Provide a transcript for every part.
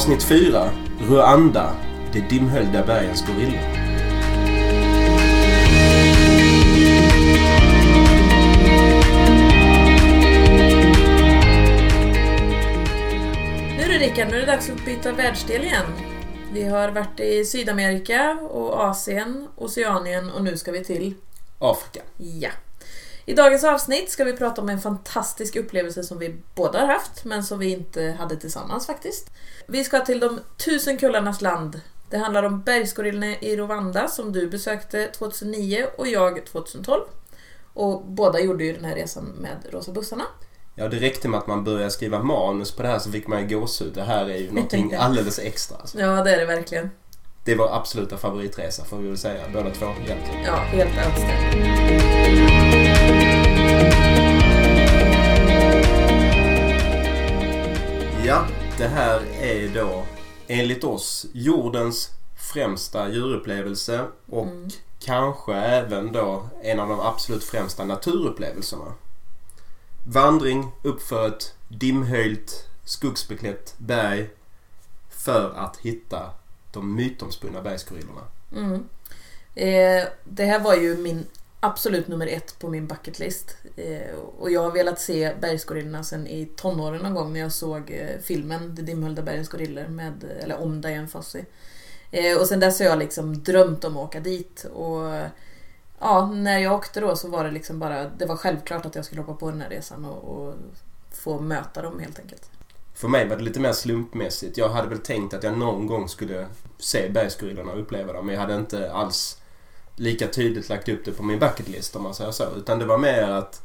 Avsnitt 4. Rwanda. De dimhöljda bergens gorilla. Nu är det Rickard, nu är det dags att byta världsdel igen. Vi har varit i Sydamerika och Asien, Oceanien och nu ska vi till Afrika. Ja. I dagens avsnitt ska vi prata om en fantastisk upplevelse som vi båda har haft, men som vi inte hade tillsammans faktiskt. Vi ska till de tusen kullarnas land. Det handlar om bergsgorillorna i Rwanda som du besökte 2009 och jag 2012. Och båda gjorde ju den här resan med Rosa bussarna. Ja, det räckte med att man började skriva manus på det här så fick man ju gåshud. Det här är ju någonting alldeles extra. Alltså. Ja, det är det verkligen. Det var absoluta favoritresa får vi väl säga, båda två egentligen. Ja, helt önskvärt. Ja, det här är då enligt oss jordens främsta djurupplevelse och Mm. kanske även då en av de absolut främsta naturupplevelserna. Vandring uppför ett dimhöljt skuggsbeklätt berg för att hitta de mytomspunna bergsgorillorna. Mm. Eh, det här var ju min absolut nummer ett på min bucketlist. Eh, och jag har velat se bergsgorillorna sen i tonåren någon gång när jag såg eh, filmen De dimhöljda bergens gorillor med, eller om Diane Fossey. Eh, och sen dess har jag liksom drömt om att åka dit. Och ja, när jag åkte då så var det liksom bara, det var självklart att jag skulle hoppa på den här resan och, och få möta dem helt enkelt. För mig var det lite mer slumpmässigt. Jag hade väl tänkt att jag någon gång skulle se bergsgorillorna och uppleva dem. Men jag hade inte alls lika tydligt lagt upp det på min bucketlist om man säger så. Utan det var mer att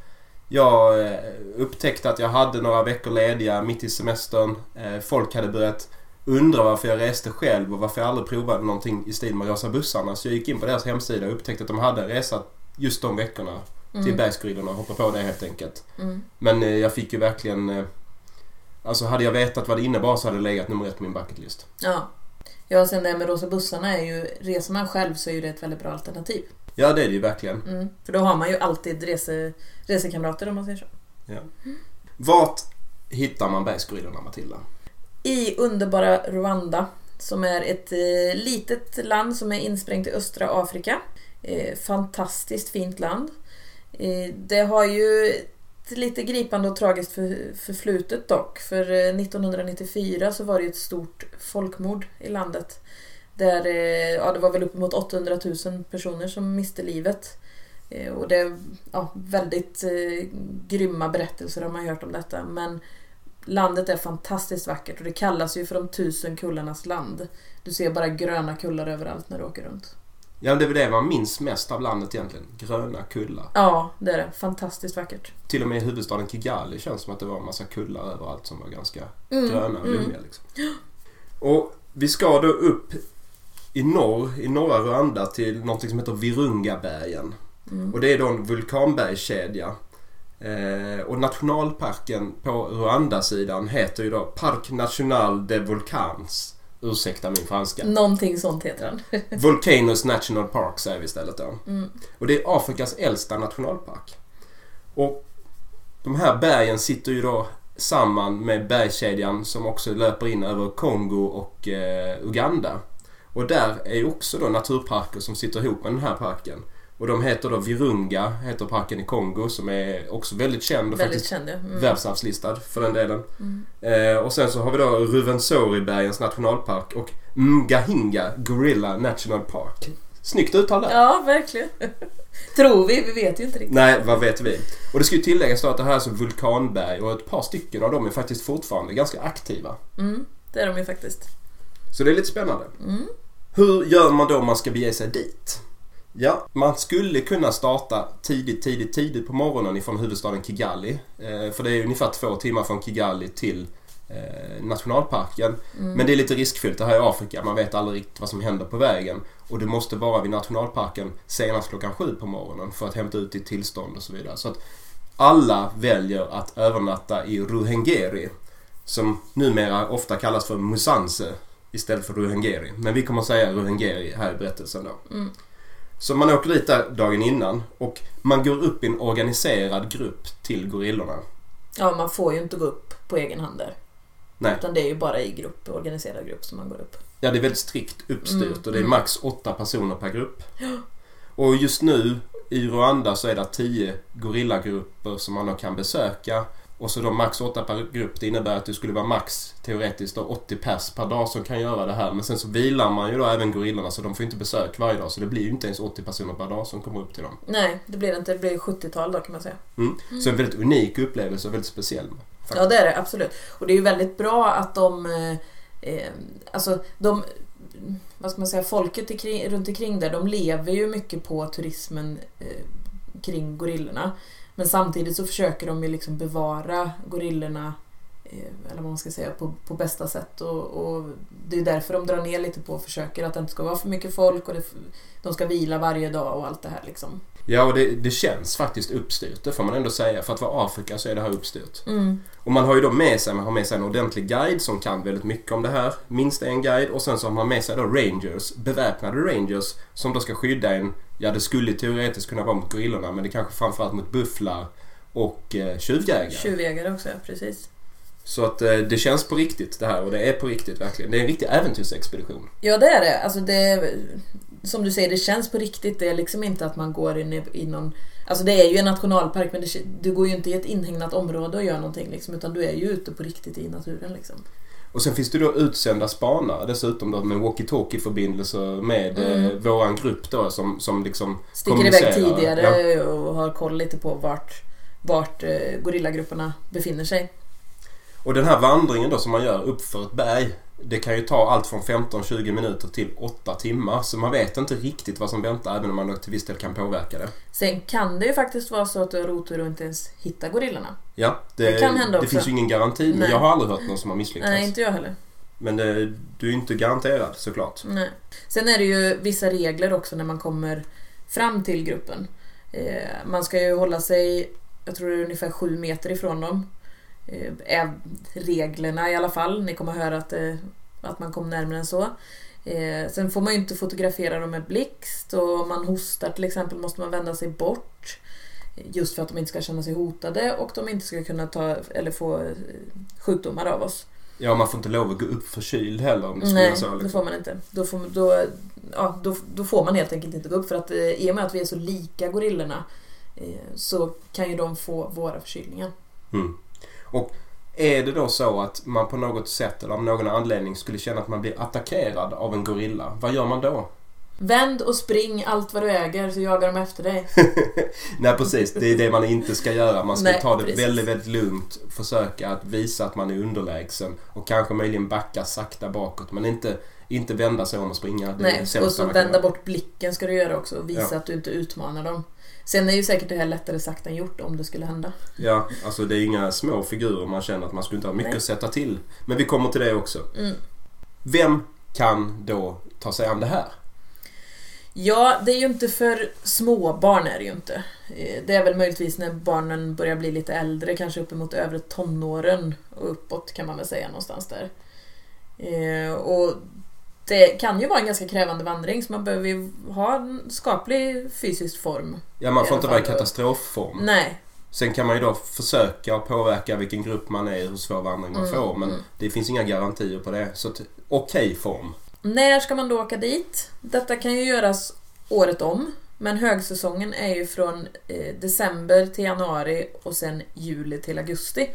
jag eh, upptäckte att jag hade några veckor lediga mitt i semestern. Eh, Folk hade börjat undra varför jag reste själv och varför jag aldrig provade någonting i stil med Rosa bussarna. Så jag gick in på deras hemsida och upptäckte att de hade en resa just de veckorna till bergsgorillorna och hoppade på det helt enkelt. Mm. Men eh, jag fick ju verkligen... Alltså hade jag vetat vad det innebar så hade det legat nummer ett på min bucketlist. Ja. Ja, sen det här med rosa bussarna är ju, reser man själv så är ju det ett väldigt bra alternativ. Ja, det är det ju verkligen. Mm. För då har man ju alltid rese, resekamrater om man säger så. Ja. Vart hittar man bergsgorillorna, Matilda? I underbara Rwanda som är ett eh, litet land som är insprängt i östra Afrika. Eh, fantastiskt fint land. Eh, det har ju lite gripande och tragiskt för, förflutet dock. För eh, 1994 så var det ju ett stort folkmord i landet. Där eh, ja, det var väl uppemot 800 000 personer som miste livet. Eh, och det är ja, väldigt eh, grymma berättelser har man hört om detta. Men landet är fantastiskt vackert och det kallas ju för de tusen kullarnas land. Du ser bara gröna kullar överallt när du åker runt. Ja, det är det man minns mest av landet egentligen. Gröna kullar. Ja, det är det. Fantastiskt vackert. Till och med i huvudstaden Kigali känns som att det var en massa kullar överallt som var ganska Mm, gröna och mm. lummiga. Liksom. Och vi ska då upp i norr, i norra Rwanda till något som heter Virungabergen. Mm. Och det är då en vulkanbergskedja. Eh, och nationalparken på Rwanda-sidan heter ju då Parc National de Volcans. Ursäkta min franska. Någonting sånt heter den. Volcanoes National Park säger vi istället då. Mm. Och det är Afrikas äldsta nationalpark. Och de här bergen sitter ju då samman med bergskedjan som också löper in över Kongo och eh, Uganda. Och där är ju också då naturparker som sitter ihop med den här parken. Och de heter då Virunga, heter parken i Kongo som är också väldigt känd och Väldigt faktiskt känd ja. Mm. världsarvslistad för den delen. Mm. Eh, och sen så har vi då Ruvenzori-bergens nationalpark och Mgahinga Gorilla National Park. Snyggt uttal där. Ja, verkligen. Tror vi, vi vet ju inte riktigt. Nej, vad vet vi? Och det ska ju tilläggas då att det här är alltså vulkanberg och ett par stycken av dem är faktiskt fortfarande ganska aktiva. Mm, det är de ju faktiskt. Så det är lite spännande. Mm. Hur gör man då om man ska bege sig dit? Ja, man skulle kunna starta tidigt, tidigt, tidigt på morgonen ifrån huvudstaden Kigali. Eh, för det är ungefär två timmar från Kigali till eh, nationalparken. Mm. Men det är lite riskfyllt. Det här är Afrika. Man vet aldrig riktigt vad som händer på vägen. Och du måste vara vid nationalparken senast klockan sju på morgonen för att hämta ut ditt tillstånd och så vidare. Så att alla väljer att övernatta i Ruhengeri. Som numera ofta kallas för Musanze istället för Ruhengeri. Men vi kommer att säga Ruhengeri här i berättelsen då. Mm. Så man åker dit där dagen innan och man går upp i en organiserad grupp till gorillorna. Ja, man får ju inte gå upp på egen hand där. Nej. Utan det är ju bara i grupp, organiserad grupp som man går upp. Ja, det är väldigt strikt uppstyrt Mm, och det är mm. max åtta personer per grupp. Och just nu i Rwanda så är det tio gorillagrupper som man kan besöka. Och så då max åtta per grupp. Det innebär att det skulle vara max teoretiskt då 80 pers per dag som kan göra det här. Men sen så vilar man ju då även gorillorna så de får inte besök varje dag. Så det blir ju inte ens 80 personer per dag som kommer upp till dem. Nej, det blir det inte. Det blir 70-tal då kan man säga. Mm. Så en väldigt unik upplevelse och väldigt speciell. faktiskt. Ja, det är det absolut. Och det är ju väldigt bra att de... Eh, eh, alltså, de... Vad ska man säga? Folket i kring, runt omkring där, de lever ju mycket på turismen eh, kring gorillorna. Men samtidigt så försöker de ju liksom bevara gorillorna eh, eller vad man ska säga, på, på bästa sätt. Och, och Det är därför de drar ner lite på och försöker att det inte ska vara för mycket folk och det, de ska vila varje dag och allt det här liksom. Ja, och det, det känns faktiskt uppstyrt. Det får man ändå säga. För att vara Afrika så är det här uppstyrt. Mm. Och man har ju då med sig, man har med sig en ordentlig guide som kan väldigt mycket om det här. Minst en guide och sen så har man med sig då rangers, beväpnade rangers som då ska skydda en. Ja, det skulle teoretiskt kunna vara mot gorillorna men det kanske framförallt mot bufflar och eh, tjuvjägare. Tjuvjägare också, ja, precis. Så att eh, det känns på riktigt det här och det är på riktigt verkligen. Det är en riktig äventyrsexpedition. Ja, det är det. Alltså det som du säger, det känns på riktigt. Det är liksom inte att man går in i, någon... Alltså det är ju en nationalpark men det, du går ju inte i ett inhägnat område och gör någonting liksom, utan du är ju ute på riktigt i naturen liksom. Och sen finns det då utsända spanare dessutom då med walkie-talkie-förbindelser med Mm. eh, våran grupp då som, som liksom Sticker iväg tidigare Ja. och har koll lite på vart, vart eh, gorillagrupperna befinner sig. Och den här vandringen då som man gör upp för ett berg det kan ju ta allt från 15-20 minuter till 8 timmar. Så man vet inte riktigt vad som väntar även om man till viss del kan påverka det. Sen kan det ju faktiskt vara så att du har otur och inte ens hittar gorillorna. Ja, det, Det kan hända det finns ju ingen garanti. Men Nej. jag har aldrig hört någon som har misslyckats. Nej, inte jag heller. Men det, du är inte garanterad såklart. Nej. Sen är det ju vissa regler också när man kommer fram till gruppen. Eh, man ska ju hålla sig, jag tror det är ungefär sju meter ifrån dem. Eh, är reglerna i alla fall. Ni kommer höra att, eh, att man kommer närmare än så. Eh, sen får man ju inte fotografera dem med blixt och om man hostar till exempel måste man vända sig bort. Just för att de inte ska känna sig hotade och de inte ska kunna ta eller få sjukdomar av oss. Ja, man får inte lov att gå upp förkyld heller om det Nej, så. det Liksom. får man inte. Då får, då, ja, då, då får man helt enkelt inte gå upp för att i och med att vi är så lika gorillorna så kan ju de få våra förkylningar. Mm. Och är det då så att man på något sätt eller av någon anledning skulle känna att man blir attackerad av en gorilla, vad gör man då? Vänd och spring allt vad du äger så jagar de efter dig. Nej precis, det är det man inte ska göra. Man ska Nej, ta det precis. väldigt, väldigt lugnt. Försöka att visa att man är underlägsen och kanske möjligen backa sakta bakåt men inte, inte vända sig om och springa. Det Nej, och så vända bort blicken ska du göra också och visa Ja. att du inte utmanar dem. Sen är ju säkert det här lättare sagt än gjort om det skulle hända. Ja, alltså det är inga små figurer man känner att man skulle inte ha mycket Nej. att sätta till. Men vi kommer till det också. Mm. Vem kan då ta sig an det här? Ja, det är ju inte för små barn är det ju inte. Eh, Det är väl möjligtvis när barnen börjar bli lite äldre, kanske uppemot övre tonåren och uppåt kan man väl säga någonstans där. Eh, Och det kan ju vara en ganska krävande vandring så man behöver ju ha en skaplig fysisk form. Ja, man I får inte vara i katastrofform. Nej, Sen kan man ju då försöka påverka vilken grupp man är, hur svår vandring man Mm, får. Men mm. det finns inga garantier på det. Så okej form. När ska man då åka dit? Detta kan ju göras året om. Men högsäsongen är ju från eh, december till januari och sen juli till augusti.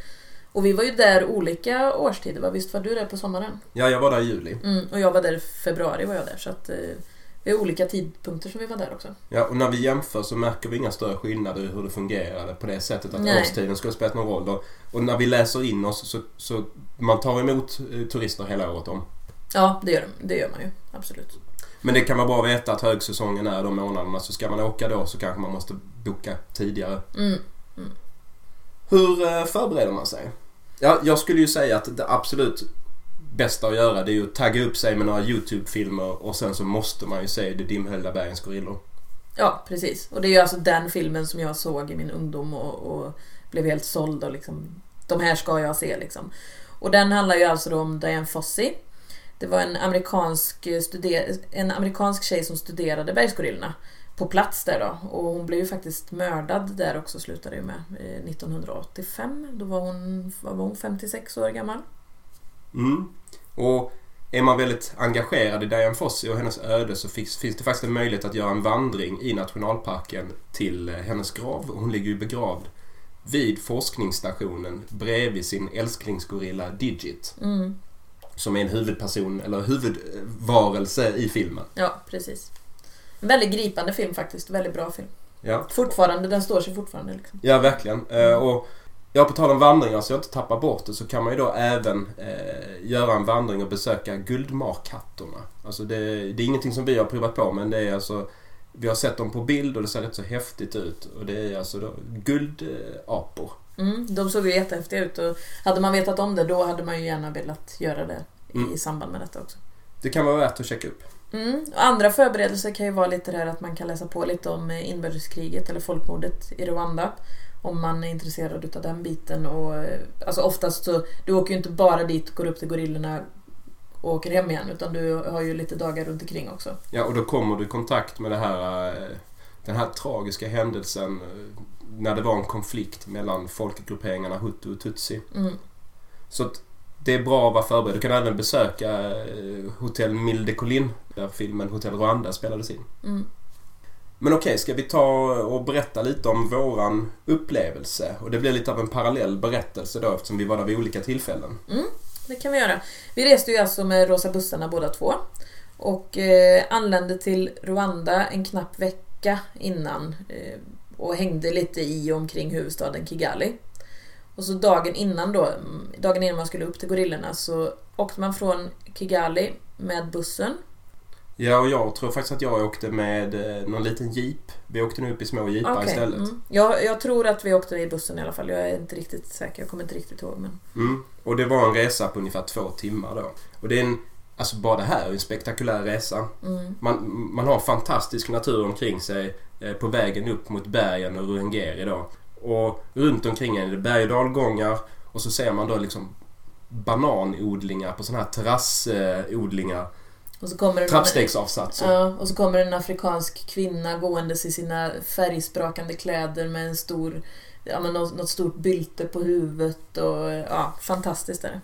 Och vi var ju där olika årstider, va? visst var du där på sommaren? Ja, jag var där i juli. Mm, och jag var där i februari var jag där, så att eh, vi har olika tidpunkter som vi var där också. Ja, och när vi jämför så märker vi inga större skillnader i hur det fungerade på det sättet att Nej. årstiden skulle spela någon roll. Och, och när vi läser in oss så, så man tar emot eh, turister hela året om. Ja, det gör, de. det gör man ju. Absolut. Men det kan vara bra att veta att högsäsongen är de månaderna. Så ska man åka då så kanske man måste boka tidigare. Mm. Hur eh, förbereder man sig? Ja, jag skulle ju säga att det absolut bästa att göra det är ju att tagga upp sig med några YouTube-filmer och sen så måste man ju se De dimhöljda bergens gorillor. Ja, precis. Och det är ju alltså den filmen som jag såg i min ungdom och, och blev helt såld och liksom, de här ska jag se liksom. Och den handlar ju alltså då om Diane Fossey. Det var en amerikansk, studer- en amerikansk tjej som studerade bergsgorillorna på plats där då. Och hon blev ju faktiskt mördad där också slutade det med eh, 1985. Då var hon, var hon 56 år gammal. Mm. Och är man väldigt engagerad i Diane Fossey och hennes öde så finns, finns det faktiskt en möjlighet att göra en vandring i nationalparken till eh, hennes grav. Hon ligger ju begravd vid forskningsstationen bredvid sin älsklingsgorilla Digit. Mm. Som är en huvudperson, eller huvudvarelse i filmen. Ja, precis. En väldigt gripande film faktiskt. Väldigt bra film. Ja, Fortfarande, den står sig fortfarande liksom. ja verkligen. Eh, och Ja, på tal om vandringar så jag inte tappar bort det så kan man ju då även eh, göra en vandring och besöka Guldmarkhattorna. Alltså det, det är ingenting som vi har provat på men det är alltså vi har sett dem på bild och det ser rätt så häftigt ut. Och det är alltså då guldapor. Mm, de såg ju jättehäftiga ut och hade man vetat om det då hade man ju gärna velat göra det i Mm. samband med detta också. Det kan vara värt att checka upp. Mm. Och andra förberedelser kan ju vara lite det här att man kan läsa på lite om eh, inbördeskriget eller folkmordet i Rwanda. Om man är intresserad utav den biten. Och, eh, alltså oftast så, du åker ju inte bara dit, går upp till gorillorna och åker hem igen. Utan du har ju lite dagar runt omkring också. Ja, och då kommer du i kontakt med det här, eh, den här tragiska händelsen när det var en konflikt mellan folkgrupperingarna Hutu och Tutsi. Mm. Så att det är bra att vara förberedd. Du kan även besöka eh, Hotell Milde Collin där filmen Hotell Rwanda spelades in. Mm. Men okej, ska vi ta och berätta lite om våran upplevelse? Och det blir lite av en parallell berättelse då eftersom vi var där vid olika tillfällen. Det kan vi göra. Vi reste ju alltså med rosa bussarna båda två. Och eh, anlände till Rwanda en knapp vecka innan. Eh, och hängde lite i och omkring huvudstaden Kigali. Och så dagen innan då, dagen innan man skulle upp till gorillorna så åkte man från Kigali med bussen. Ja, och jag tror faktiskt att jag åkte med eh, någon liten jeep. Vi åkte nu upp i små jeepar Okej, istället. Mm. Jag, jag tror att vi åkte i bussen i alla fall. Jag är inte riktigt säker. Jag kommer inte riktigt ihåg. Men... Mm. Och det var en resa på ungefär två timmar då. Och det är en, alltså bara det här är en spektakulär resa. Mm. Man, man har fantastisk natur omkring sig eh, på vägen upp mot bergen och Ruhengeri då. Och runt omkring är det berg och dalgångar och så ser man då liksom bananodlingar på sådana här terrassodlingar. Och så kommer det någon- Trappstegsavsatser. Ja, och så kommer en afrikansk kvinna gåendes i sina färgsprakande kläder med en stor, ja, men något, något stort bylte på huvudet och ja, fantastiskt är det.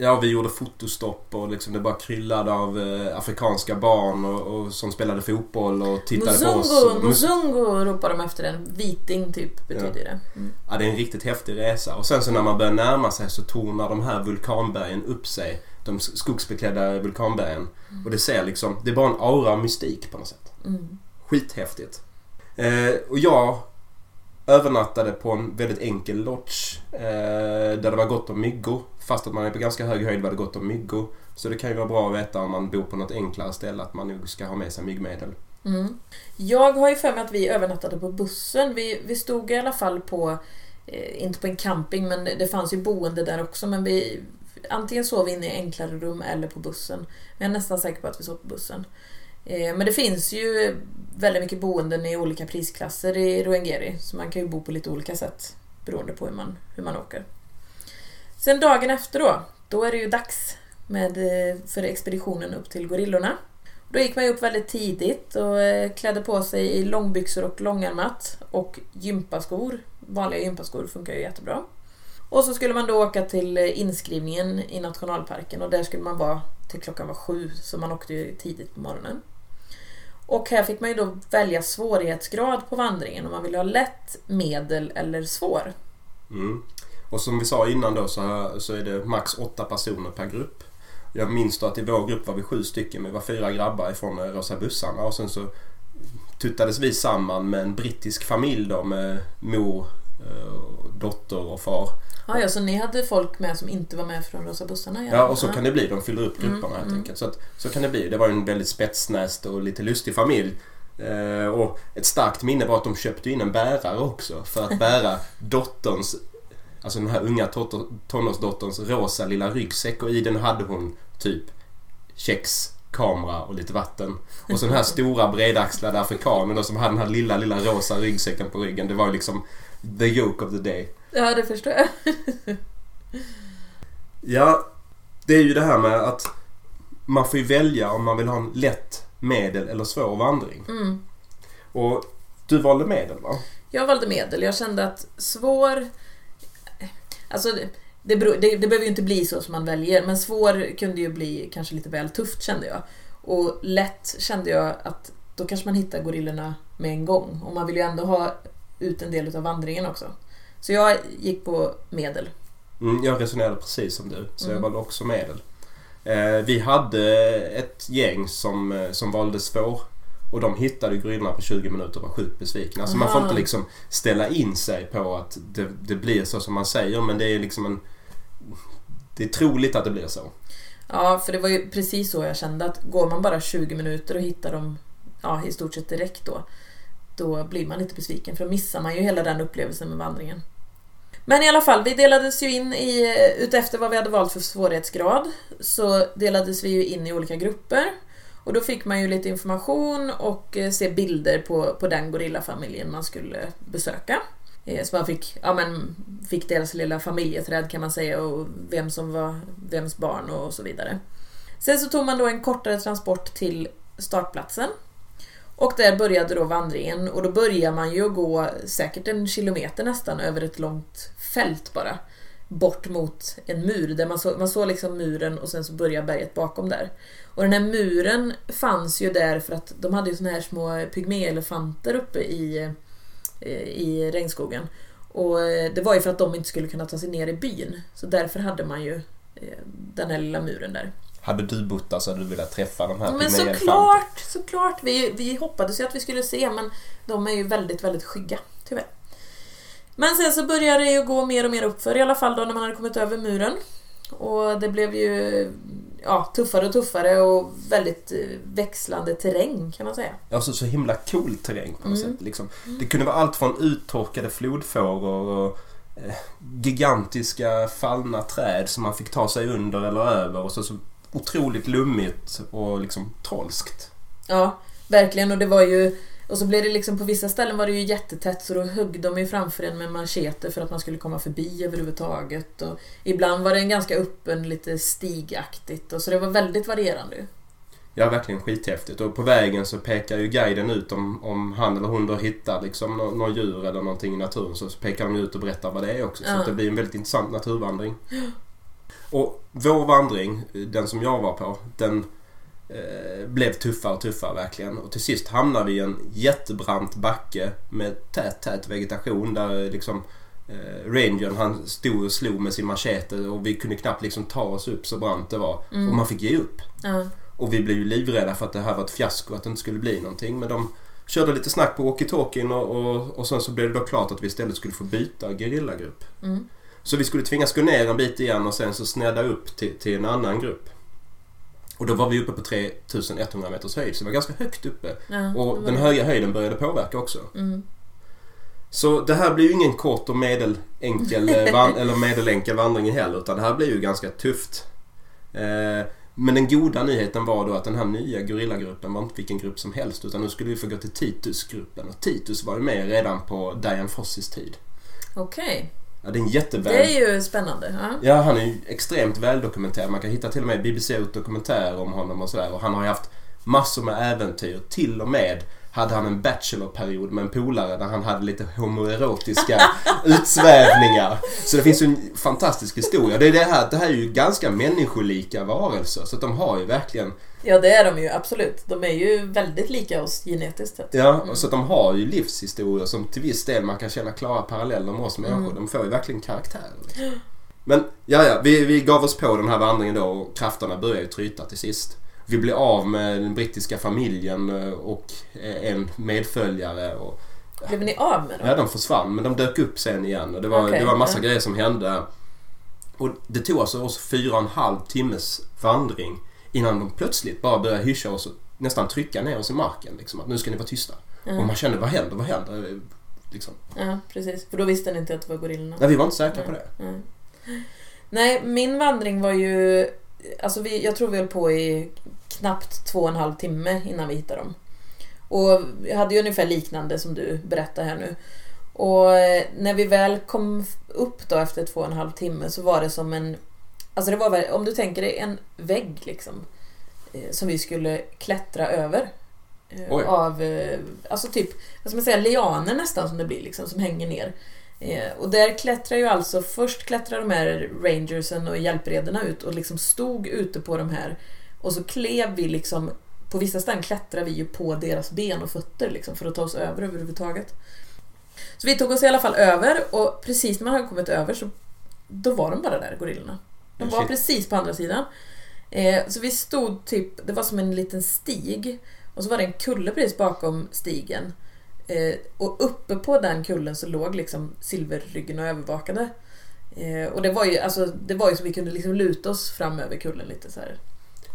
Ja, vi gjorde fotostopp och liksom det bara kryllade av eh, afrikanska barn och, och som spelade fotboll och tittade på oss. Muzungu, Och- Muzungu ropar de efter den. Viting typ betyder det. Mm. Ja, det är en riktigt häftig resa. Och sen så när man börjar närma sig så tornar de här vulkanbergen upp sig. De skogsbeklädda vulkanbergen. Och det ser liksom, det är bara en aura av mystik på något sätt. Mm. Skithäftigt. Eh, och jag övernattade på en väldigt enkel lodge. Eh, där det var gott om myggor. Fast att man är på ganska hög höjd var det gott om myggor. Så det kan ju vara bra att veta om man bor på något enklare ställe att man nog ska ha med sig myggmedel. Mm. Jag har ju för mig att vi övernattade på bussen. Vi, vi stod i alla fall på, eh, inte på en camping, men det, fanns ju boende där också. Men vi, antingen sov vi inne i enklare rum eller på bussen. Men jag är nästan säker på att vi sov på bussen. Eh, men det finns ju väldigt mycket boenden i olika prisklasser i Ruengeri. Så man kan ju bo på lite olika sätt beroende på hur man, hur man åker. Sen dagen efter då, då är det ju dags med, eh, för expeditionen upp till gorillorna. Då gick man ju upp väldigt tidigt och eh, klädde på sig i långbyxor och långärmat och gympaskor. Vanliga gympaskor funkar ju jättebra. Och så skulle man då åka till inskrivningen i nationalparken och där skulle man vara till klockan var sju så man åkte ju tidigt på morgonen. Och här fick man ju då välja svårighetsgrad på vandringen om man ville ha lätt, medel eller svår. Mm. Och som vi sa innan då så, så är det max åtta personer per grupp. Jag minns då att i vår grupp var vi sju stycken. Vi var fyra grabbar ifrån Rosa bussarna och sen så tuttades vi samman med en brittisk familj då med mor, dotter och far. Ja, ja, så ni hade folk med som inte var med från Rosa bussarna? Ja, och så kan det bli. De fyller upp grupperna Mm, helt mm. enkelt. Så, att, så kan det bli. Det var en väldigt spetsnäst och lite lustig familj. Eh, och ett starkt minne var att de köpte in en bärare också för att bära dotterns, alltså den här unga tonårsdotterns rosa lilla ryggsäck och i den hade hon typ kex, kamera och lite vatten. Och så den här stora bredaxlade afrikanen då som hade den här lilla, lilla rosa ryggsäcken på ryggen. Det var liksom the joke of the day. Ja, det förstår jag. Ja, det är ju det här med att man får ju välja om man vill ha en lätt, medel eller svår vandring. Mm. Och du valde medel va? Jag valde medel. Jag kände att svår... Alltså, det, beror, det, det behöver ju inte bli så som man väljer, men svår kunde ju bli kanske lite väl tufft kände jag. Och lätt kände jag att då kanske man hittar gorillorna med en gång. Och man vill ju ändå ha ut en del av vandringen också. Så jag gick på medel. Mm, jag resonerade precis som du, så jag Mm. valde också medel. Eh, vi hade ett gäng som, eh, som valde svår. Och de hittade ju gorillorna på 20 minuter och var sjukt besvikna. Alltså man får inte liksom ställa in sig på att det, det blir så som man säger men det är liksom en... Det är troligt att det blir så. Ja, för det var ju precis så jag kände att går man bara 20 minuter och hittar dem ja, i stort sett direkt då, då blir man lite besviken för då missar man ju hela den upplevelsen med vandringen. Men i alla fall, vi delades ju in i, utefter vad vi hade valt för svårighetsgrad, så delades vi ju in i olika grupper. Och då fick man ju lite information och eh, se bilder på, på den gorillafamiljen man skulle besöka. Eh, så man fick, ja, men, fick deras lilla familjeträd kan man säga och vem som var vems barn och så vidare. Sen så tog man då en kortare transport till startplatsen. Och där började då vandringen och då börjar man ju gå säkert en kilometer nästan över ett långt fält bara. Bort mot en mur där man, så, man såg liksom muren och sen så börjar berget bakom där. Och den här muren fanns ju där för att de hade ju såna här små pygméelefanter uppe i, eh, i regnskogen. Och eh, det var ju för att de inte skulle kunna ta sig ner i byn. Så därför hade man ju eh, den här lilla muren där. Hade du bott där så hade du velat träffa de här Men såklart, såklart. Vi, vi hoppades ju att vi skulle se men de är ju väldigt, väldigt skygga, tyvärr. Men sen så började det ju gå mer och mer uppför i alla fall då när man hade kommit över muren. Och det blev ju ja, tuffare och tuffare och väldigt eh, växlande terräng kan man säga. Alltså så himla cool terräng på något Mm. sätt. Liksom. Det kunde vara allt från uttorkade flodfåror och eh, gigantiska fallna träd som man fick ta sig under eller över och så, så otroligt lummigt och liksom trolskt. Ja, verkligen. Och det var ju... Och så blev det liksom på vissa ställen var det ju jättetätt så då högg de ju framför en med mancheter för att man skulle komma förbi överhuvudtaget. Och ibland var det en ganska öppen, lite stigaktigt. Och så det var väldigt varierande. Ja, verkligen skithäftigt. Och på vägen så pekar ju guiden ut om, om han eller hon då hittar liksom nå- något djur eller någonting i naturen så pekar de ut och berättar vad det är också. Så Ja. det blir en väldigt intressant naturvandring. Och vår vandring, den som jag var på, den eh, blev tuffare och tuffare verkligen. Och till sist hamnade vi i en jättebrant backe med tät, tät vegetation där eh, liksom eh, rangern han stod och slog med sin machete och vi kunde knappt liksom ta oss upp så brant det var. Mm. Och man fick ge upp. Ja. Och vi blev ju livrädda för att det här var ett fiasko, att det inte skulle bli någonting. Men de körde lite snack på walkie-talkien och, och, och sen så blev det då klart att vi istället skulle få byta gerillagrupp. Mm. Så vi skulle tvingas gå ner en bit igen och sen så snedda upp till, till en annan grupp. Och då var vi uppe på 3100 meters höjd, så det var ganska högt uppe. Ja, Och den höga höjden började påverka också. Mm. Så det här blir ju ingen kort och medelenkel, eh, eller medelenkel vandring heller, utan det här blir ju ganska tufft. Eh, men den goda nyheten var då att den här nya gorillagruppen var inte vilken grupp som helst, utan nu skulle vi få gå till Titus-gruppen. Och Titus var ju med redan på Dian Fossis tid. Okej, Ja, det är en jätteväl... det är ju spännande. Ja. Ja, han är ju extremt väldokumenterad. Man kan hitta till och med BBC-dokumentärer om honom och sådär. Och han har ju haft massor med äventyr. Till och med hade han en bachelorperiod med en polare där han hade lite homoerotiska utsvävningar. Så det finns ju en fantastisk historia. Det, är det, här, det här är ju ganska människolika varelser. Så att de har ju verkligen... ja, det är de ju absolut. De är ju väldigt lika oss genetiskt sett. Ja, så att de har ju livshistorier som till viss del man kan känna klara paralleller med oss människor. Mm. De får ju verkligen karaktär. Liksom. Men ja, ja, vi, vi gav oss på den här vandringen då och krafterna började ju tryta till sist. Vi blev av med den brittiska familjen eh, och eh, en medföljare. Och, Blev ni av med dem? ja, de försvann men de dök upp sen igen och det var, Okej, det var en massa ja. grejer som hände. Och det tog alltså oss fyra och en halv timmes vandring innan de plötsligt bara började hyscha oss och nästan trycka ner oss i marken. Liksom, att nu ska ni vara tysta. Och Ja. man kände, vad händer, vad händer? Liksom. ja, precis. För då visste ni inte att det var gorillorna. Nej, vi var inte säkra på det. Nej. Nej, min vandring var ju... Alltså vi, jag tror vi höll på i knappt två och en halv timme innan vi hittade dem. Och jag hade ju ungefär liknande som du berättar här nu. Och eh, när vi väl kom upp då efter två och en halv timme så var det som en... Alltså det var väl, om du tänker dig en vägg liksom. eh, som vi skulle klättra över. Eh, Oj. av, eh, alltså typ, vad ska man säga, lianer nästan som det blir liksom, som hänger ner. Och där klättrar ju alltså, först klättrar de här rangersen och hjälprederna ut och liksom stod ute på de här och så klev vi liksom, på vissa ställen klättrar vi ju på deras ben och fötter liksom för att ta oss över överhuvudtaget. Så vi tog oss i alla fall över och precis när man hade kommit över så då var de bara där, gorillorna. De Oh, var precis på andra sidan. Eh, så vi stod typ, det var som en liten stig och så var det en kulle precis bakom stigen. Eh, och uppe på den kullen så låg liksom silverryggen och övervakade. Eh, och det var ju alltså, det var ju så vi kunde liksom luta oss fram över kullen lite så här.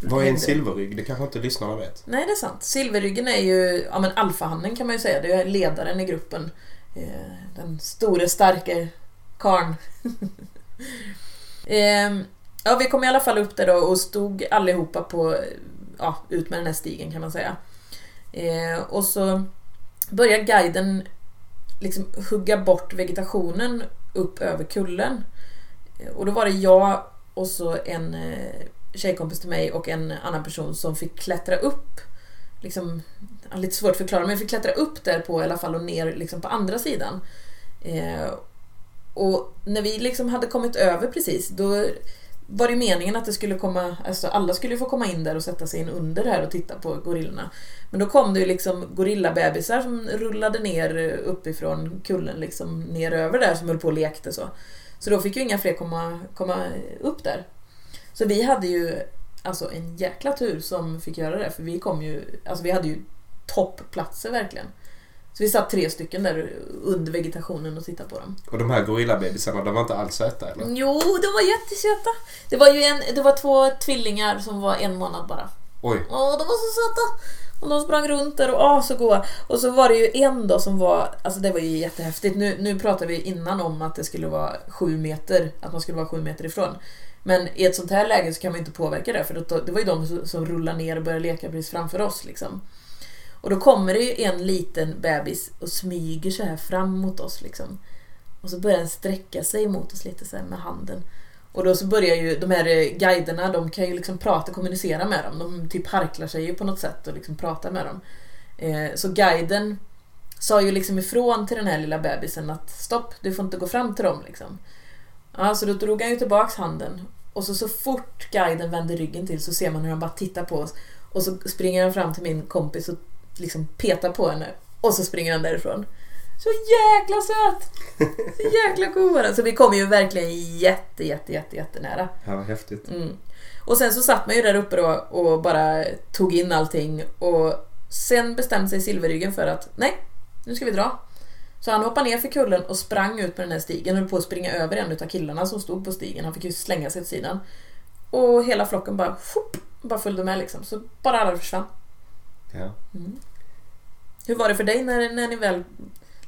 Vad är en silverrygg? Det kanske inte lyssnarna vet. Nej, det är sant. Silverryggen är ju ja, men alfahannen kan man ju säga. Det är ledaren i gruppen. Eh, den store, starke karn. Ehm, ja, vi kom i alla fall upp där då och stod allihopa på, ja, ut med den här stigen kan man säga. Ehm, och så börjar guiden liksom hugga bort vegetationen upp över kullen. Och då var det jag och så en eh, tjejkompis till mig och en annan person som fick klättra upp. Liksom, lite svårt att förklara, men fick klättra upp där på i alla fall och ner liksom på andra sidan. Eh, och när vi liksom hade kommit över precis, då var det ju meningen att det skulle komma, alltså alla skulle få komma in där och sätta sig in under här och titta på gorillorna. Men då kom det ju liksom gorillabebisar som rullade ner uppifrån kullen liksom ner över där som höll på och lekte så. Så då fick ju inga fler komma, komma upp där. Så vi hade ju alltså en jäkla tur som fick göra det för vi kom ju, alltså vi hade ju toppplatser verkligen. Så vi satt tre stycken där under vegetationen och tittade på dem. Och de här gorillabebisarna, de var inte alls söta eller? Jo, de var jättesöta. Det var ju en, det var två tvillingar som var en månad bara. Oj. Åh, de var så söta! Och de sprang runt där och åh, så goa. Och så var det ju en då som var, alltså det var ju jättehäftigt. Nu, nu pratar vi innan om att det skulle vara sju meter, att man skulle vara sju meter ifrån. Men i ett sånt här läge så kan man inte påverka det för det var ju de som, som rullade ner och började leka precis framför oss liksom. Och då kommer det ju en liten bebis och smyger så här fram mot oss liksom. Och så börjar den sträcka sig mot oss lite så här med handen. Och då så börjar ju de här eh, guiderna, de kan ju liksom prata och kommunicera med dem. De typ harklar sig ju på något sätt och liksom pratar med dem. Eh, så guiden sa ju liksom ifrån till den här lilla bebisen att stopp, du får inte gå fram till dem liksom. Ja, så då drog han ju tillbaks handen. Och så, så fort guiden vänder ryggen till så ser man hur han bara tittar på oss. Och så springer han fram till min kompis och liksom petar på henne. Och så springer han därifrån. Så jäkla söt! Så jäkla god var den. Så vi kom ju verkligen jätte, jätte, jätte, jättenära. Ja, häftigt. Mm. Och sen så satt man ju där uppe då och bara tog in allting och sen bestämde sig Silverryggen för att nej, nu ska vi dra. Så han hoppade ner för kullen och sprang ut på den här stigen, höll på att springa över en av killarna som stod på stigen. Han fick ju slänga sig åt sidan. Och hela flocken bara, shup, bara följde med liksom. Så bara alla försvann. Ja. Mm. Hur var det för dig när, när ni väl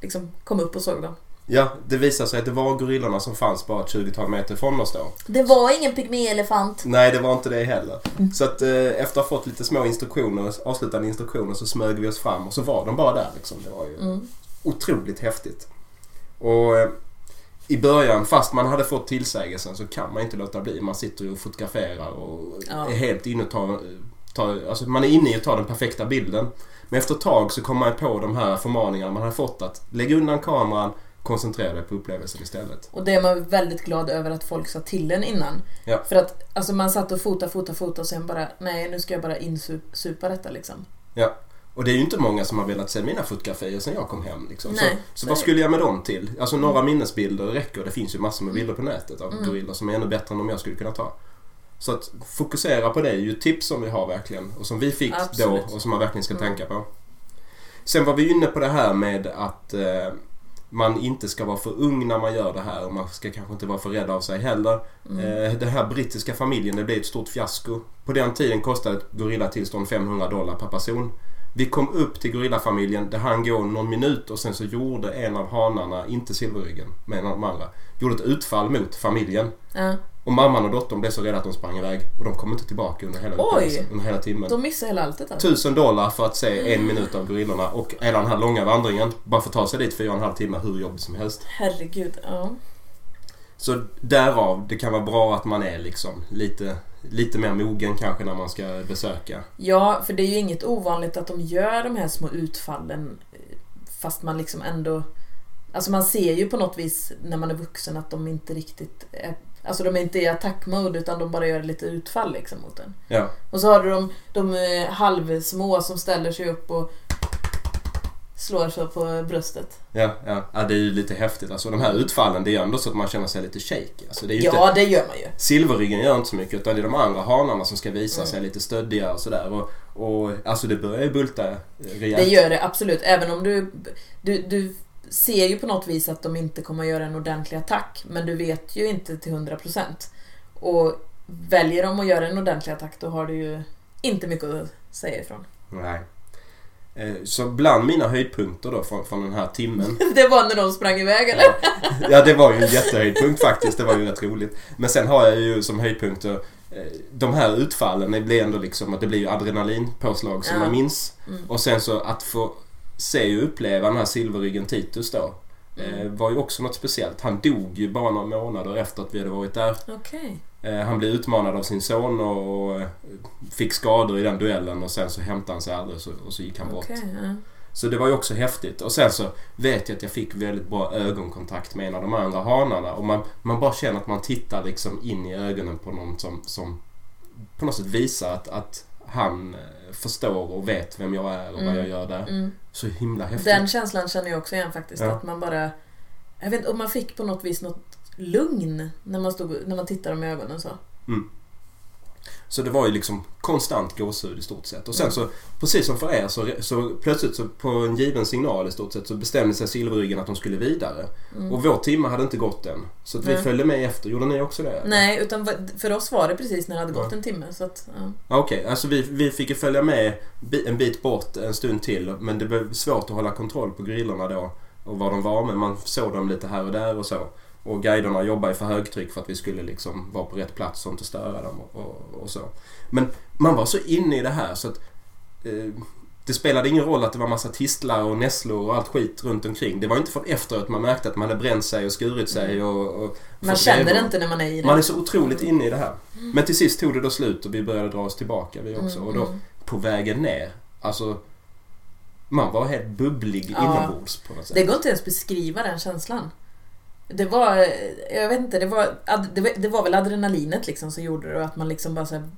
liksom kom upp och såg dem? ja, det visade sig att det var gorillorna som fanns bara ett 20-tal meter från oss då. Det var ingen pygméelefant. Nej, det var inte det heller. Så att eh, efter att ha fått lite små instruktioner, avslutande instruktioner, så smög vi oss fram och så var de bara där liksom. Det var ju Mm. otroligt häftigt. Och eh, i början, fast man hade fått tillsägelsen, så kan man inte låta bli. Man sitter ju och fotograferar och Ja. är helt inne och tar, tar, alltså man är inne i att ta den perfekta bilden. Men efter ett tag så kommer man på de här förmaningarna man har fått att lägga undan kameran, koncentrera dig på upplevelsen istället. Och det är man väldigt glad över att folk sa till en innan. Ja. För att alltså man satt och fota, fota, fota och sen bara nej nu ska jag bara insupa detta liksom. Ja. Och det är ju inte många som har velat se mina fotografier sen jag kom hem. Liksom. Nej. Så, så vad skulle jag med dem till? Alltså några minnesbilder räcker. Det finns ju massor med bilder på nätet av Mm. gorillor som är ännu bättre än de jag skulle kunna ta. Så att fokusera på det är ju tips som vi har verkligen och som vi fick Absolut. då och som man verkligen ska Mm. tänka på. Sen var vi inne på det här med att eh, man inte ska vara för ung när man gör det här och man ska kanske inte vara för rädd av sig heller. Mm. Eh, den här brittiska familjen, det blev ett stort fiasko. På den tiden kostade ett gorillatillstånd 500 dollar per person. Vi kom upp till gorillafamiljen, det hann gå någon minut och sen så gjorde en av hanarna, inte silverryggen, men de andra, gjorde ett utfall mot familjen. Ja. Och mamman och dottern blev så rädda att de sprang iväg och de kom inte tillbaka under hela Oj! under hela timmen. De missade hela alltet alltså. Tusen dollar för att se en minut av gorillorna och hela den här långa vandringen. Bara för att ta sig dit fyra och en halv timme hur jobbigt som helst. Herregud, ja. Så därav, det kan vara bra att man är liksom lite, lite mer mogen kanske när man ska besöka. Ja, för det är ju inget ovanligt att de gör de här små utfallen eh, fast man liksom ändå... Alltså man ser ju på något vis när man är vuxen att de inte riktigt är... Alltså de är inte i attackmode utan de bara gör lite utfall liksom mot en. Ja, Och så har du de, de eh, halvsmå som ställer sig upp och slår sig på bröstet. ja, ja. ja det är ju lite häftigt. Alltså de här utfallen, det är ju ändå så att man känner sig lite shaky. Alltså, det är ju inte, Ja, det gör man ju. Silverryggen gör inte så mycket utan det är de andra hanarna som ska visa Mm. sig lite stöddiga och sådär. Och, och alltså det börjar ju bulta eh, rejält. Det gör det absolut. Även om du, du, du ser ju på något vis att de inte kommer att göra en ordentlig attack. Men du vet ju inte till 100%. Och väljer de att göra en ordentlig attack då har du ju inte mycket att säga ifrån. Nej. Eh, Så bland mina höjdpunkter då från, från den här timmen. Det var när de sprang iväg eller? Ja, det var ju en jättehöjdpunkt faktiskt. Det var ju rätt roligt. Men sen har jag ju som höjdpunkter eh, de här utfallen, det blir ändå liksom att det blir ju adrenalinpåslag som Ja. man minns. Mm. Och sen så att få se och uppleva den här silverryggen Titus då. eh, Mm. Var ju också något speciellt. Han dog ju bara några månader efter att vi hade varit där. Okej. Eh, Han blev utmanad av sin son och eh, fick skador i den duellen och sen så hämtade han sig aldrig och så, gick han bort. Ja. Så det var ju också häftigt. Och sen så vet jag att jag fick väldigt bra ögonkontakt med en av de andra hanarna. Och man, man bara känner att man tittar liksom in i ögonen på någon som, som på något sätt visar att, att han förstår och vet vem jag är och vad Mm. jag gör där. Mm. Så himla häftigt. Den känslan känner jag också igen faktiskt. Ja. Att man bara... Jag vet inte om man fick på något vis något lugn när man, stod, när man tittade dem i ögonen så. Så det var ju liksom konstant gåshud i stort sett. Och sen så, precis som för er, så, så plötsligt så på en given signal i stort sett så bestämde sig Silverryggen att de skulle vidare. Mm. Och vår timme hade inte gått än. Så vi följde med efter. Gjorde ni också det? Nej, utan för oss var det precis när det hade gått Ja. en timme. Så att, ja. Okej, alltså vi, vi fick ju följa med en bit bort en stund till. Men det blev svårt att hålla kontroll på grillorna då. Och var de var. Men man såg dem lite här och där och så. Och guiderna jobbade för högtryck för att vi skulle liksom vara på rätt plats och inte störa dem och, och, och så. Men man var så inne i det här så att eh, det spelade ingen roll att det var massa tistlar och nässlor och allt skit runt omkring. Det var inte förrän efteråt man märkte att man hade bränt sig och skurit sig och... och Man känner det inte när man är i det. Man är så otroligt inne i det här. Men till sist tog det då slut och vi började dra oss tillbaka vi också. Mm, Och då mm. på vägen ner, alltså man var helt bubblig Ja. inombords på något sätt. Det går inte ens att beskriva den känslan. Det var, jag vet inte, det var, det var, väl adrenalinet liksom som gjorde det och att man liksom bara såhär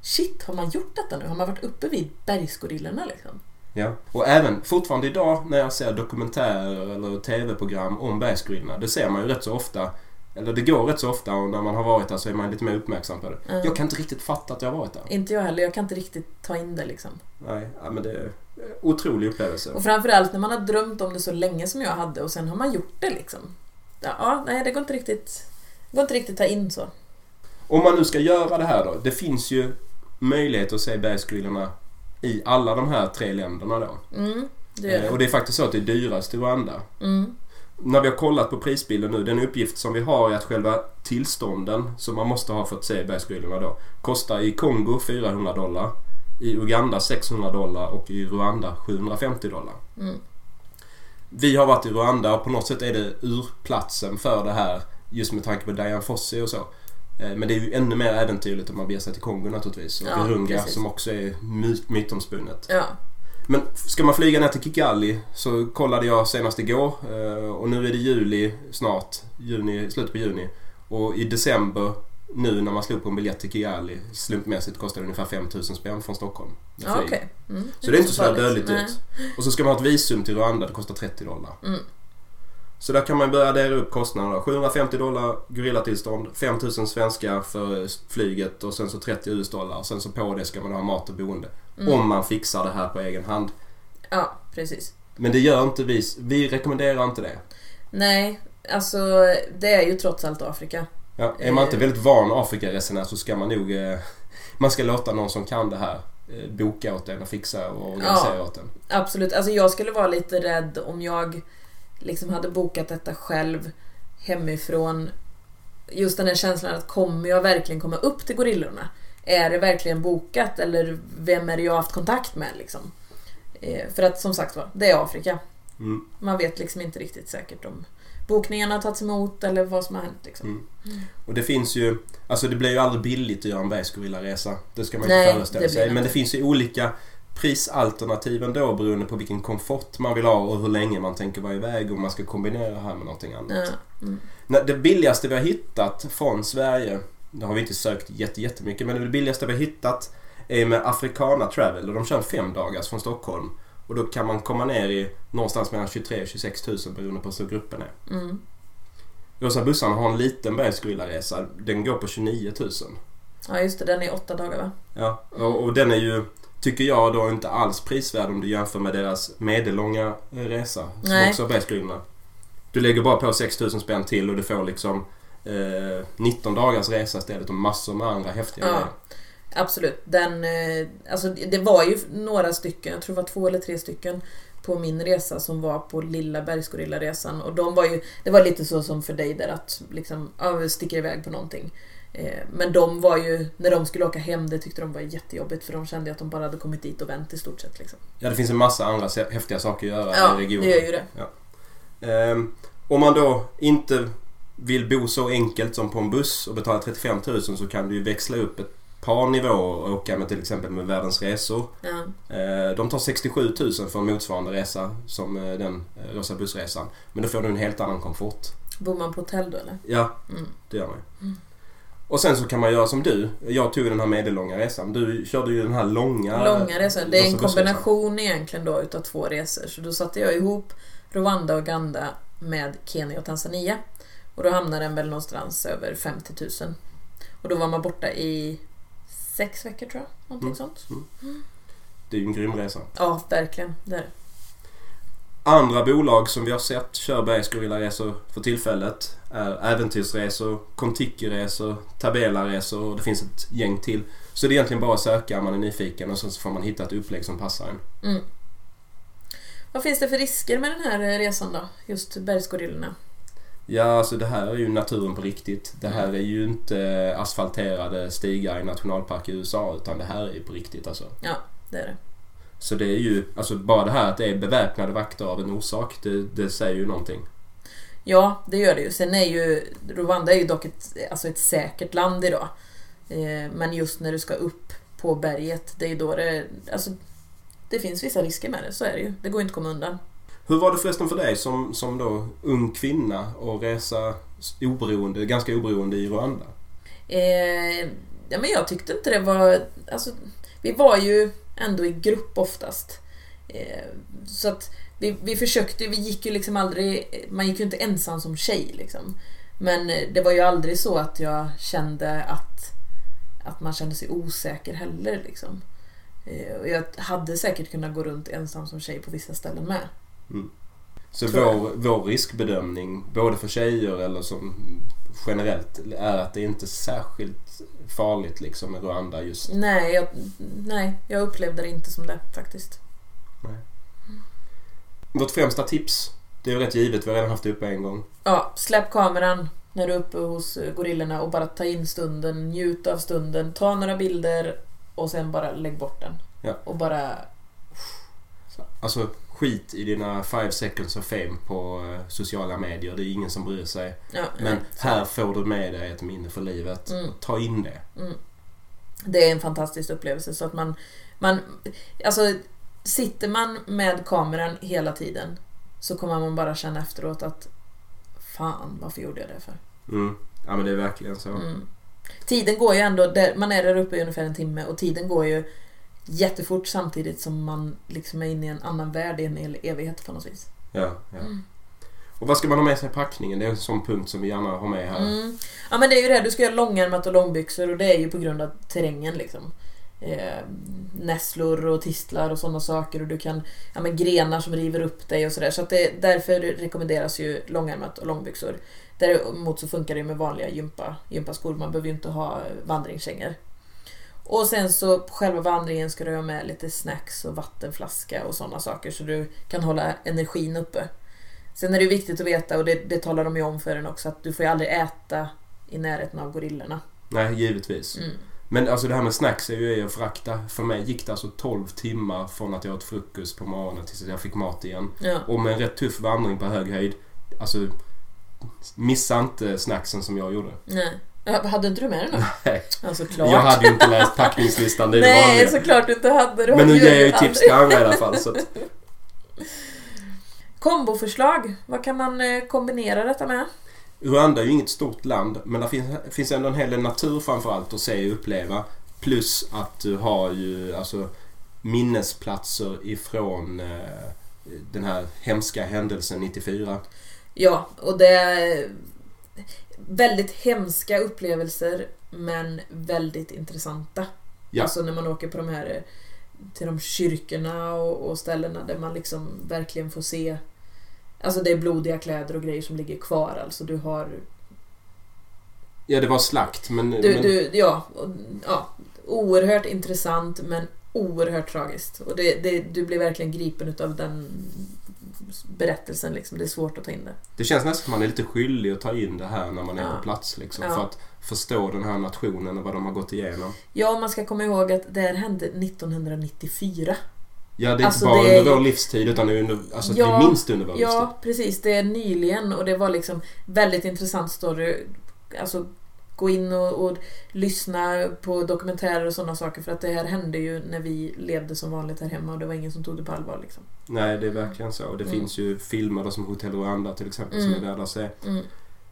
Shit, har man gjort detta nu? Har man varit uppe vid bergsgorillorna liksom? Ja. Och även fortfarande idag när jag ser dokumentärer eller TV-program om bergsgorillorna. Det ser man ju rätt så ofta. Eller det går rätt så ofta och när man har varit där så är man lite mer uppmärksam på det. Mm. Jag kan inte riktigt fatta att jag har varit där. Inte jag heller, jag kan inte riktigt ta in det liksom. Nej, ja, men det är en otrolig upplevelse. Och framförallt när man har drömt om det så länge som jag hade och sen har man gjort det liksom. Ja, nej det går inte riktigt, det går inte riktigt ta in så. Om man nu ska göra det här då. Det finns ju möjlighet att se bergsgorillorna i alla de här tre länderna då. Mm, det Eh, Och det. det är faktiskt så att det är dyrast i Rwanda. Mm, När vi har kollat på prisbilden nu, den uppgift som vi har är att själva tillstånden som man måste ha för att se bergsgorillorna då kostar i Kongo 400 dollar, i Uganda 600 dollar och i Rwanda 750 dollar. mm, Vi har varit i Rwanda och på något sätt är det urplatsen för det här just med tanke på Dian Fossey och så. Eh, Men det är ju ännu mer äventyrligt om man beger sig till Kongo naturligtvis och Ja, Virunga precis. som också är myt, mytomspunnet. ja. Men ska man flyga ner till Kigali så kollade jag senast igår eh, och nu är det juli snart, juni, slutet på juni. Och i december nu när man slog på en biljett till Kigali slumpmässigt kostar det ungefär 5000 spänn från Stockholm. flyg. okej. Mm, Så det är inte så där farligt. dödligt ut. Och så ska man ha ett visum till Rwanda, det kostar 30 dollar. Mm. Så där kan man börja dela upp kostnaderna. 750 dollar gorillatillstånd, 5000 svenska för flyget och sen så 30 US-dollar. Sen så på det ska man ha mat och boende. Mm. Om man fixar det här på egen hand. Ja, precis. Men det gör inte vi. Vi rekommenderar inte det. Nej, alltså det är ju trots allt Afrika. Ja, är man inte Eh. väldigt van Afrikaresenär så ska man nog... Eh, man ska låta någon som kan det här eh, boka åt en och fixa och organisera Ja. åt en. Absolut. Alltså jag skulle vara lite rädd om jag liksom hade bokat detta själv hemifrån. Just den här känslan att kommer jag verkligen komma upp till gorillorna? Är det verkligen bokat eller vem är det jag har haft kontakt med liksom? För att som sagt var, det är Afrika. Mm. Man vet liksom inte riktigt säkert om, bokningarna har tagits emot eller vad som har hänt. Liksom. Mm. Och det finns ju, alltså det blir ju aldrig billigt att göra en bergsgorillaresa. Det ska man Nej, inte föreställa sig. det Men det finns ju olika prisalternativ ändå beroende på vilken komfort man vill ha och hur länge man tänker vara iväg och man ska kombinera det här med någonting annat. Ja. Mm. Det billigaste vi har hittat från Sverige, det har vi inte sökt jätte- jättemycket, men det billigaste vi har hittat är med Africana Travel och de kör en fem dagars från Stockholm. Och då kan man komma ner i någonstans mellan 23 och 26 000 beroende på hur stor gruppen är. Mm. Rosa bussarna har en liten bergsgorillaresa. Den går på 29 000. ja, just det. Den är åtta dagar va? Ja, och, och den är ju, tycker jag då, inte alls prisvärd om du jämför med deras medellånga eh, resa. Som Nej. också har bergsgorillarna. Du lägger bara på 6 000 spänn till och du får liksom eh, 19 dagars resa istället och massor med andra häftiga Ja. grejer. Absolut. Den, eh, alltså, det var ju några stycken, jag tror det var två eller tre stycken på min resa som var på lilla bergsgorillaresan. Och de var ju, det var lite så som för dig där att liksom, ja, sticker iväg på någonting. Eh, Men de var ju, när de skulle åka hem, det tyckte de var jättejobbigt för de kände att de bara hade kommit dit och vänt i stort sett. Liksom. Ja, det finns en massa andra häftiga saker att göra Ja, i det regionen. gör ju det. Ehm, om man då inte vill bo så enkelt som på en buss och betala 35 000 så kan du ju växla upp ett par nivåer och åka med till exempel med Världens Resor. Ja. Eh, De tar 67 000 för en motsvarande resa som eh, den eh, Rosa bussresan. Men då får du en helt annan komfort. Bor man på hotell då eller? Ja, Mm. det gör man ju. Och sen så kan man göra som du. Jag tog den här medellånga resan. Du körde ju den här långa... Långa resor. Det är en kombination egentligen då utav två resor. Så då satte jag ihop Rwanda och Uganda med Kenya och Tanzania. Och då hamnade den väl någonstans över 50 000. Och då var man borta i sex veckor tror jag. Någonting Mm. sånt. Det är ju en grym resa. Ja, verkligen. Det är det. Andra bolag som vi har sett kör bergsgorillaresor för tillfället är Äventyrsresor, Kontiki-resor, Tabela-resor och det finns ett gäng till. Så det är egentligen bara att söka om man är nyfiken och så får man hitta ett upplägg som passar en. Mm. Vad finns det för risker med den här resan då? Just bergsgorillorna? Ja, alltså det här är ju naturen på riktigt. Det här är ju inte asfalterade stigar i nationalpark i USA utan det här är ju på riktigt alltså. Ja, det är det. Så det är ju, alltså bara det här att det är beväpnade vakter av en orsak, det, det säger ju någonting. Ja, det gör det ju. Sen är ju Rwanda är ju dock ett, alltså ett säkert land idag. Eh, men just när du ska upp på berget, det är ju då det... Alltså, det finns vissa risker med det, så är det ju. Det går inte att komma undan. Hur var det förresten för dig som, som då ung kvinna och resa oberoende, ganska oberoende i Rwanda? Eh, ja, men jag tyckte inte det var... Alltså, vi var ju ändå i grupp oftast. Eh, så att vi, vi försökte, vi gick ju liksom aldrig... Man gick ju inte ensam som tjej liksom. Men eh, det var ju aldrig så att jag kände att, att man kände sig osäker heller liksom. Eh, och jag hade säkert kunnat gå runt ensam som tjej på vissa ställen med. Så Tror jag. vår, vår riskbedömning, både för tjejer eller som generellt, är att det inte är särskilt farligt liksom med Rwanda just. Nej, jag, nej, jag upplevde det inte som det faktiskt. Vårt främsta tips, det är ju rätt givet, vi har redan haft det uppe en gång. Ja, släpp kameran när du är uppe hos gorillorna och bara ta in stunden, njut av stunden, ta några bilder och sen bara lägg bort den. Ja. Och bara... Alltså skit i dina five seconds of fame på eh, sociala medier, det är ingen som bryr sig. Ja, Men här får du med dig ett minne för livet. Mm. Ta in det. Mm. Det är en fantastisk upplevelse så att man... man alltså, sitter man med kameran hela tiden så kommer man bara känna efteråt att Fan, varför gjorde jag det för? Mm. Ja men det är verkligen så. Mm. Tiden går ju ändå, där, man är där uppe i ungefär en timme och tiden går ju jättefort samtidigt som man liksom är inne i en annan värld i en hel evighet på något vis. Ja, ja. Mm. Och vad ska man ha med sig i packningen? Det är en sån punkt som vi gärna har med här. Mm. Ja men det är ju det, du ska göra långärmat och långbyxor och det är ju på grund av terrängen liksom. Eh, nässlor och tistlar och sådana saker och du kan, ja men grenar som river upp dig och sådär. Så att det, därför rekommenderas ju långärmat och långbyxor. Däremot så funkar det med vanliga gympa, gympaskor, man behöver ju inte ha vandringskängor. Och sen så på själva vandringen ska du ha med lite snacks och vattenflaska och sådana saker så du kan hålla energin uppe. Sen är det viktigt att veta, och det, det talar de ju om för en också, att du får ju aldrig äta i närheten av gorillorna. Nej, givetvis. Mm. Men alltså det här med snacks är ju att förakta. För mig gick det alltså 12 timmar från att jag åt frukost på morgonen tills jag fick mat igen. Ja. Och med en rätt tuff vandring på hög höjd. Alltså, missa inte snacksen som jag gjorde. Nej. Ja, Hade inte du med den då? Nej. Ja, såklart. Jag hade ju inte läst packningslistan, det är det Nej, vanliga. såklart du inte hade. Du Men nu ger jag ju tips till andra i alla fall. Så att, Komboförslag. Vad kan man eh, kombinera detta med? Rwanda är ju inget stort land men det finns, finns ändå en hel del natur framförallt att se och uppleva. Plus att du har ju alltså minnesplatser ifrån eh, den här hemska händelsen 94. Ja, och det väldigt hemska upplevelser men väldigt intressanta. Ja. Alltså när man åker på de här till de kyrkorna och, och ställena där man liksom verkligen får se Alltså det är blodiga kläder och grejer som ligger kvar. Alltså du har... Ja, det var slakt men... Du, men du, ja, och, ja, oerhört intressant men oerhört tragiskt. Och det, det, du blir verkligen gripen utav den berättelsen. Liksom. Det är svårt att ta in det. det känns nästan som man är lite skyldig att ta in det här när man är Ja. på plats. Liksom, Ja. För att förstå den här nationen och vad de har gått igenom. Ja, man ska komma ihåg att det här hände 1994. Ja, det är inte Alltså, bara är under ju- vår livstid utan under, alltså Ja, det är minst under vår livstid. Ja, precis. Det är nyligen och det var liksom väldigt intressant story. Alltså gå in och, och lyssna på dokumentärer och sådana saker för att det här hände ju när vi levde som vanligt här hemma och det var ingen som tog det på allvar liksom. Nej, det är verkligen så. Och det Mm. finns ju filmer som Hotell Rwanda till exempel Mm. som är värda att se. Mm.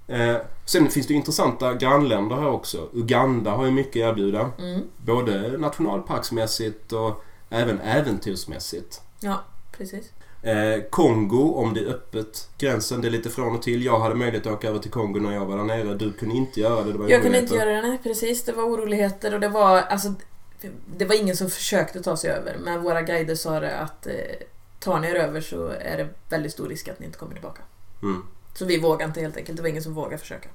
Eh, sen finns det intressanta grannländer här också. Uganda har ju mycket att erbjuda. Mm. Både nationalparksmässigt och även äventyrsmässigt. Ja, precis. Eh, Kongo, om det är öppet. Gränsen, det är lite från och till. Jag hade möjlighet att åka över till Kongo när jag var där nere. Du kunde inte göra det. det var Jag kunde inte göra det, nej, precis. Det var oroligheter och det var alltså det var ingen som försökte ta sig över men våra guider sa det att eh, tar ni er över så är det väldigt stor risk att ni inte kommer tillbaka. Mm. Så vi vågade inte helt enkelt. Det var ingen som vågade försöka.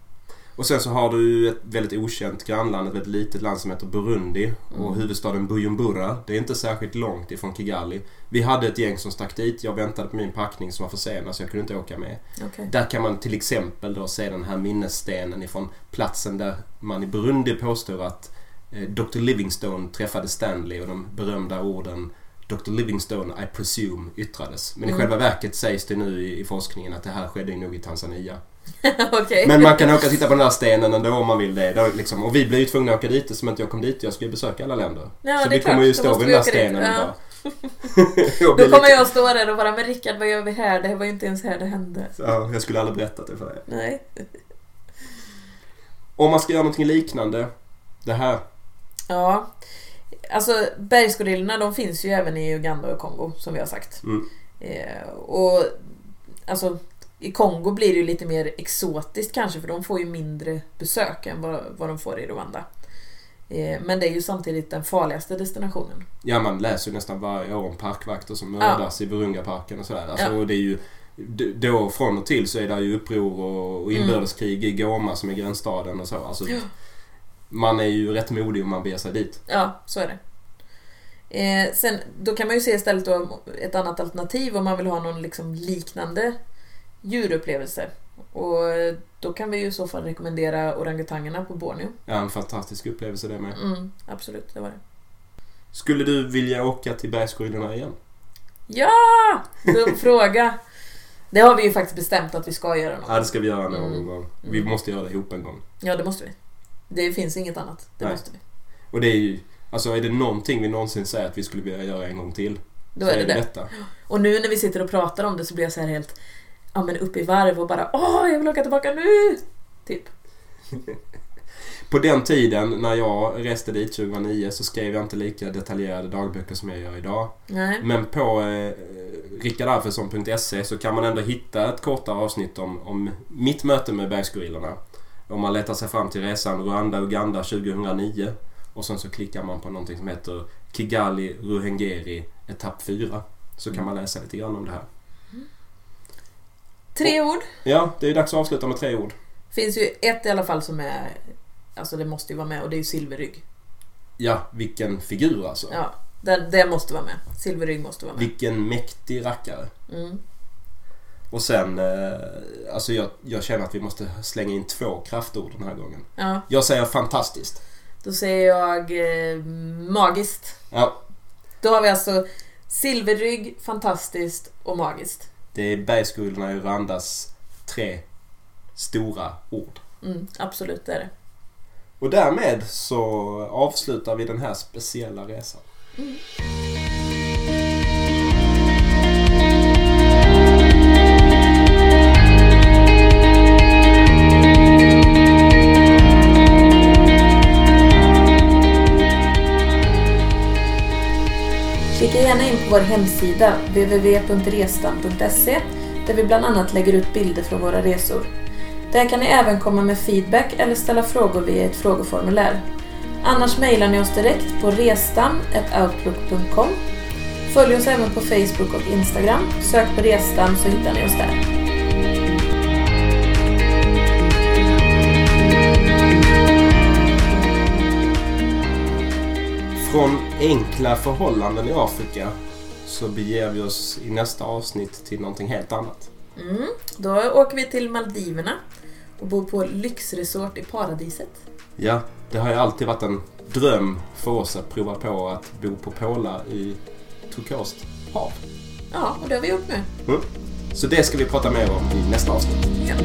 Och sen så har du ett väldigt okänt grannland, ett väldigt litet land som heter Burundi. Och Mm. huvudstaden Bujumbura. Det är inte särskilt långt ifrån Kigali. Vi hade ett gäng som stack dit. Jag väntade på min packning som var försenad så jag kunde inte åka med. Okej. Där kan man till exempel då se den här minnesstenen ifrån platsen där man i Burundi påstår att eh, Dr. Livingstone träffade Stanley och de berömda orden Dr. Livingstone, I presume, yttrades. Men i Mm. själva verket sägs det nu i, i forskningen att det här skedde nog i Tanzania. Okej. Men man kan åka och titta på den här stenen ändå om man vill det. Då, liksom, och vi blev ju tvungna att åka dit eftersom inte jag kom dit. Jag skulle besöka alla länder. Ja, så vi kommer klart. ju Då stå vid den där dit. stenen Ja. och bara... Då blir kommer lite- jag stå där och bara Men Rickard, vad gör vi här? Det här var ju inte ens här det hände. Ja, jag skulle aldrig berättat det för dig. Nej. Om man ska göra någonting liknande. Det här. Ja. Alltså bergsgorillorna de finns ju även i Uganda och Kongo som vi har sagt. Mm. Eh, och alltså i Kongo blir det ju lite mer exotiskt kanske för de får ju mindre besök än vad, vad de får i Rwanda. Eh, men det är ju samtidigt den farligaste destinationen. Ja, man läser ju nästan varje år om parkvakter som mördas i Burungaparken och sådär. Alltså, Ja. och det är ju... Då från och till så är det ju uppror och, och inbördeskrig i Goma som är gränsstaden och så. Alltså, Ja. Man är ju rätt modig om man beger sig dit. Ja, så är det. Eh, sen, då kan man ju se istället då ett annat alternativ om man vill ha någon liksom liknande djurupplevelse. Och då kan vi ju i så fall rekommendera orangutangerna på Borneo. Ja, en fantastisk upplevelse det med. Mm, absolut, det var det. Skulle du vilja åka till bergsgorillerna igen? Ja! Dum fråga. Det har vi ju faktiskt bestämt att vi ska göra någon. Ja, det ska vi göra någon Mm. gång. Vi Mm. måste göra det ihop en gång. Ja, det måste vi. Det finns inget annat. Det Nej. måste vi. Och det är ju... Alltså är det någonting vi någonsin säger att vi skulle vilja göra en gång till Då så är det det. detta. Och nu när vi sitter och pratar om det så blir jag så här helt ja, men uppe i varv och bara åh, jag vill åka tillbaka nu! Typ. På den tiden när jag reste dit 2009 så skrev jag inte lika detaljerade dagböcker som jag gör idag. Nej. Men på eh, rickardarfesson.se så kan man ändå hitta ett kortare avsnitt om, om mitt möte med bergsgorillorna. Om man letar sig fram till resan Rwanda-Uganda 2009 och sen så klickar man på någonting som heter Kigali Ruhengeri etapp 4. Så kan man läsa lite grann om det här. Tre ord. Ja, det är dags att avsluta med tre ord. Finns ju ett i alla fall som är Alltså det måste ju vara med och det är ju silverrygg. Ja, vilken figur alltså. Ja, det, det måste vara med. Silverrygg måste vara med. Vilken mäktig rackare. Mm. Och sen, eh, alltså jag, jag känner att vi måste slänga in två kraftord den här gången. Ja, Jag säger fantastiskt. då säger jag eh, magiskt. Ja, Då har vi alltså silverrygg, fantastiskt och magiskt. Det är bergsgorillorna i Rwandas tre stora ord. Mm, absolut, det är det. Och därmed så avslutar vi den här speciella resan. Kika vår hemsida www.restam.se där vi bland annat lägger ut bilder från våra resor. Där kan ni även komma med feedback eller ställa frågor via ett frågeformulär. Annars mejlar ni oss direkt på restam.outlook.com Följ oss även på Facebook och Instagram. Sök på Restam så hittar ni oss där. Från enkla förhållanden i Afrika så beger vi oss i nästa avsnitt till någonting helt annat. Mm. Då åker vi till Maldiverna och bor på lyxresort i paradiset. Ja, det har ju alltid varit en dröm för oss att prova på att bo på pålar i turkost hav. Ja, och det har vi gjort nu. Mm. Så det ska vi prata mer om i nästa avsnitt. Ja.